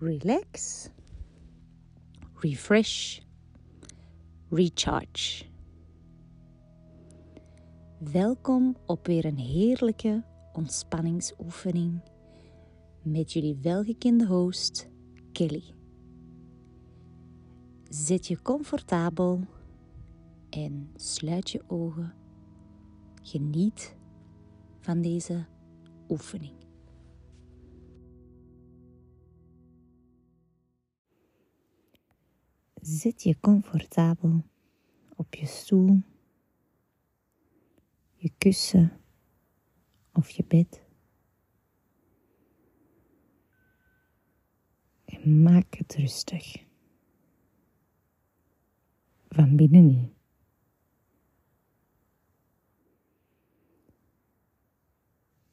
relax, refresh, recharge. Welkom op weer een heerlijke ontspanningsoefening met jullie welgekende host Kelly. Zet je comfortabel en sluit je ogen. Geniet van deze oefening. Zit je comfortabel op je stoel, je kussen of je bed. En maak het rustig. Van binnenin.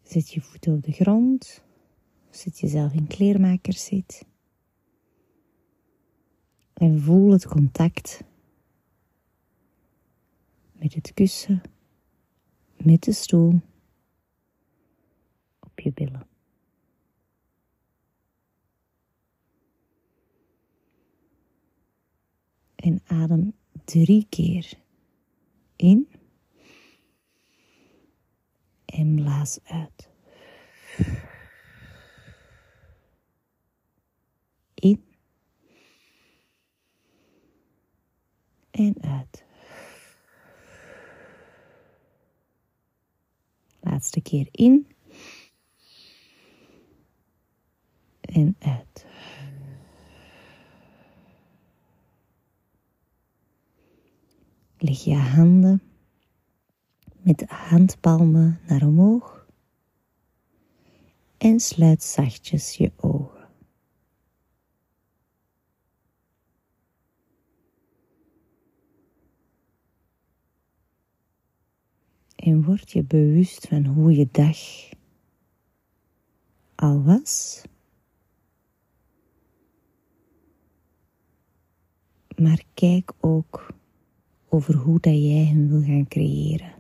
Zet je voeten op de grond. Zet jezelf in kleermakerszit. En voel het contact met het kussen, met de stoel, op je billen. En adem drie keer in en blaas uit. In en uit. Laatste keer in en uit. Leg je handen met de handpalmen naar omhoog en sluit zachtjes je ogen. En word je bewust van hoe je dag al was. Maar kijk ook over hoe dat jij hem wil gaan creëren.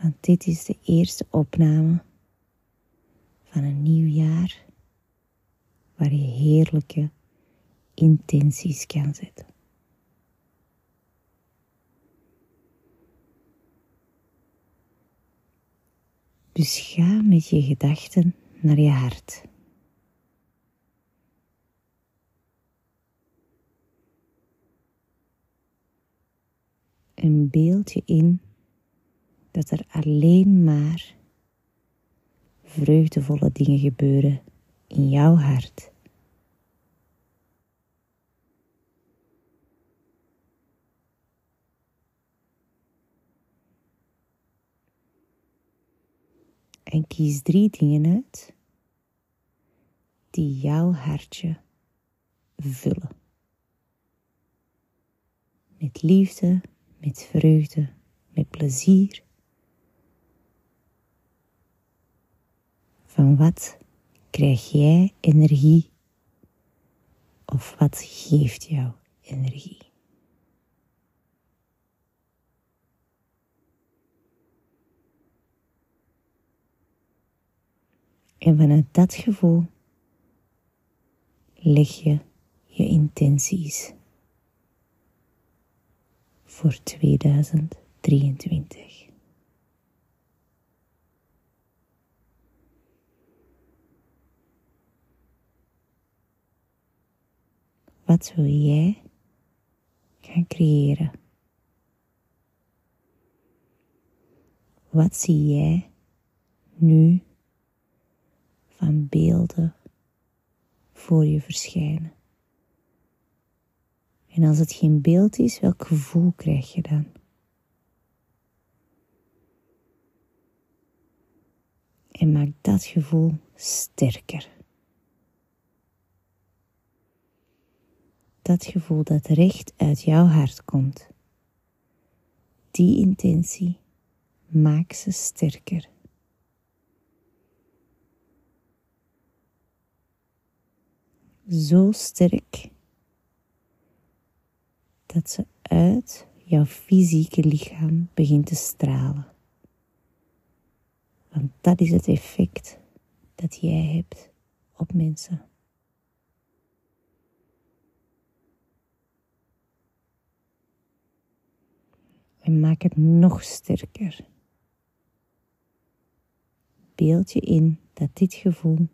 Want dit is de eerste opname van een nieuw jaar waar je heerlijke intenties kan zetten. Dus ga met je gedachten naar je hart. En beeld je in dat er alleen maar vreugdevolle dingen gebeuren in jouw hart. En kies drie dingen uit die jouw hartje vullen. Met liefde, met vreugde, met plezier. Van wat krijg jij energie of wat geeft jou energie? En vanuit dat gevoel leg je je intenties voor 2023. Wat wil jij gaan creëren? Wat zie jij nu van beelden voor je verschijnen? En als het geen beeld is, welk gevoel krijg je dan? En maak dat gevoel sterker. Dat gevoel dat recht uit jouw hart komt. Die intentie, maak ze sterker. Zo sterk dat ze uit jouw fysieke lichaam begint te stralen. Want dat is het effect dat jij hebt op mensen. En maak het nog sterker. Beeld je in dat dit gevoel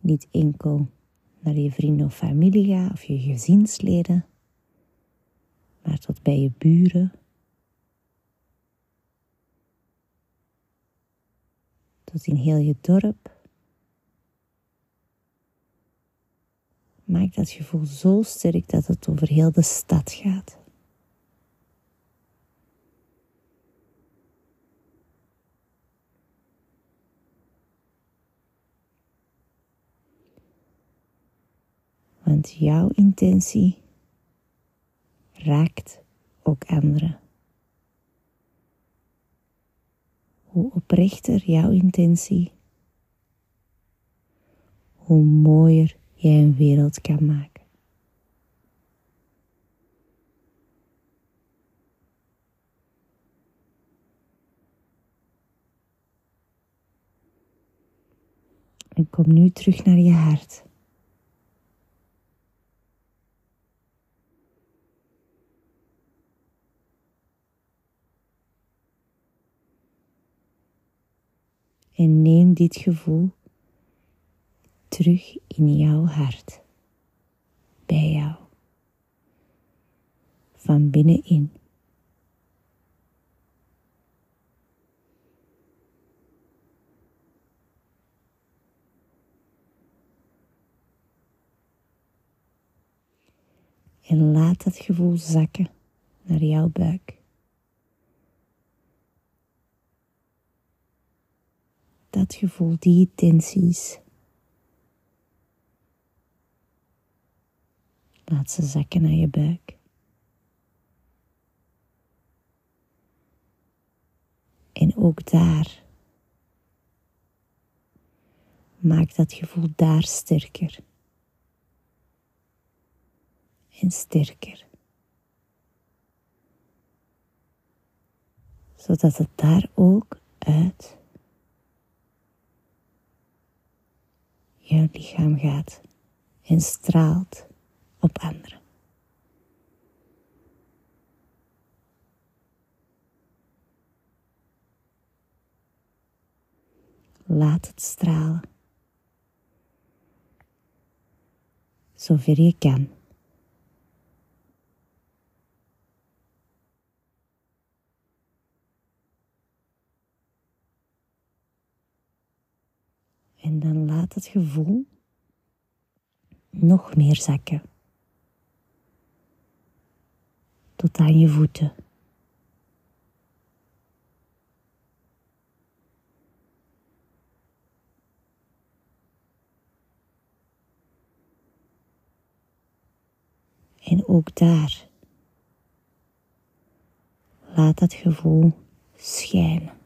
niet enkel naar je vrienden of familie of je gezinsleden, maar tot bij je buren, tot in heel je dorp. Maak dat gevoel zo sterk dat het over heel de stad gaat. Want jouw intentie raakt ook anderen. Hoe oprechter jouw intentie, hoe mooier jij een wereld kan maken. En kom nu terug naar je hart. En neem dit gevoel terug in jouw hart, bij jou, van binnenin. En laat dat gevoel zakken naar jouw buik. Dat gevoel, die intenties. Laat ze zakken naar je buik. En ook daar. Maak dat gevoel daar sterker. En sterker. Zodat het daar ook uit jouw lichaam gaat en straalt op anderen. Laat het stralen. Zover je. En dan laat het gevoel nog meer zakken. Tot aan je voeten. En ook daar laat dat gevoel schijnen.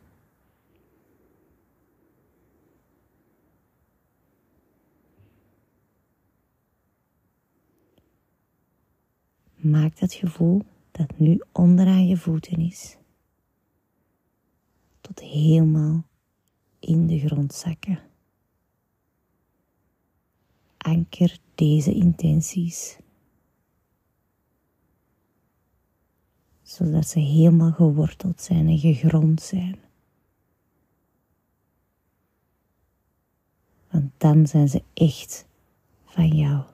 Maak dat gevoel dat nu onderaan je voeten is, tot helemaal in de grond zakken. Anker deze intenties, zodat ze helemaal geworteld zijn en gegrond zijn. Want dan zijn ze echt van jou.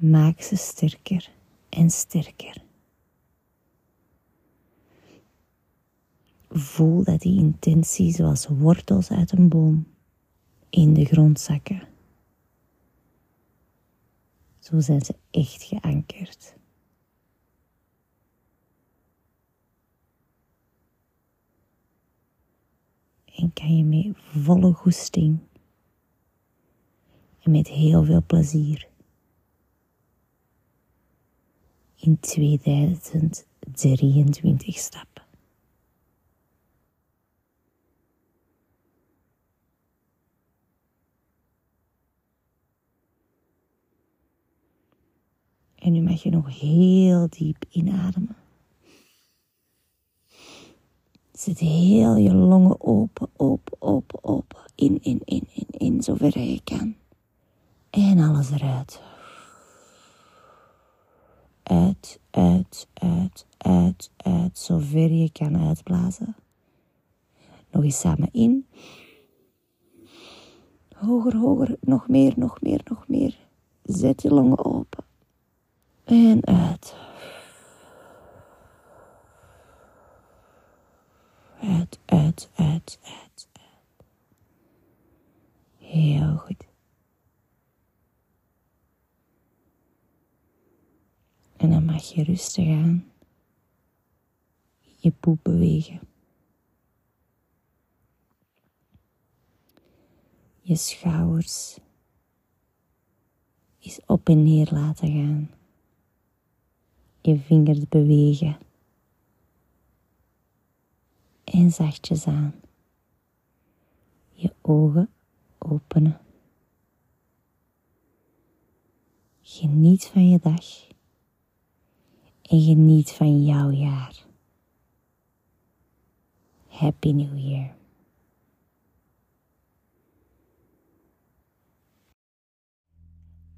Maak ze sterker en sterker. Voel dat die intentie zoals wortels uit een boom in de grond zakken. Zo zijn ze echt geankerd. En kan je met volle goesting en met heel veel plezier in 2023 stappen. En nu mag je nog heel diep inademen. Zet heel je longen open, open, open, open. In, in, in, in, in, zover je kan. En alles eruit. Uit, uit, uit, uit, uit, zover je kan uitblazen. Nog eens samen in. Hoger, hoger, nog meer, nog meer, nog meer. Zet je longen open. En uit. Uit, uit, uit, uit, uit. Heel goed. Mag je rustig aan je poep bewegen. Je schouders is op en neer laten gaan. Je vingers bewegen. En zachtjes aan. Je ogen openen. Geniet van je dag. En geniet van jouw jaar. Happy New Year.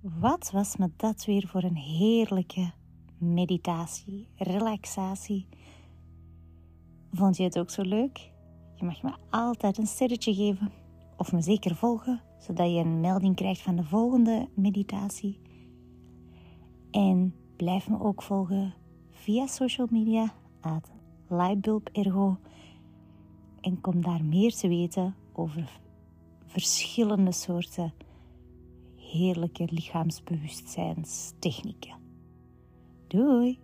Wat was me dat weer voor een heerlijke meditatie, relaxatie. Vond je het ook zo leuk? Je mag me altijd een sterretje geven of me zeker volgen, zodat je een melding krijgt van de volgende meditatie. En blijf me ook volgen via social media at Lightbulb en kom daar meer te weten over verschillende soorten heerlijke lichaamsbewustzijnstechnieken. Doei!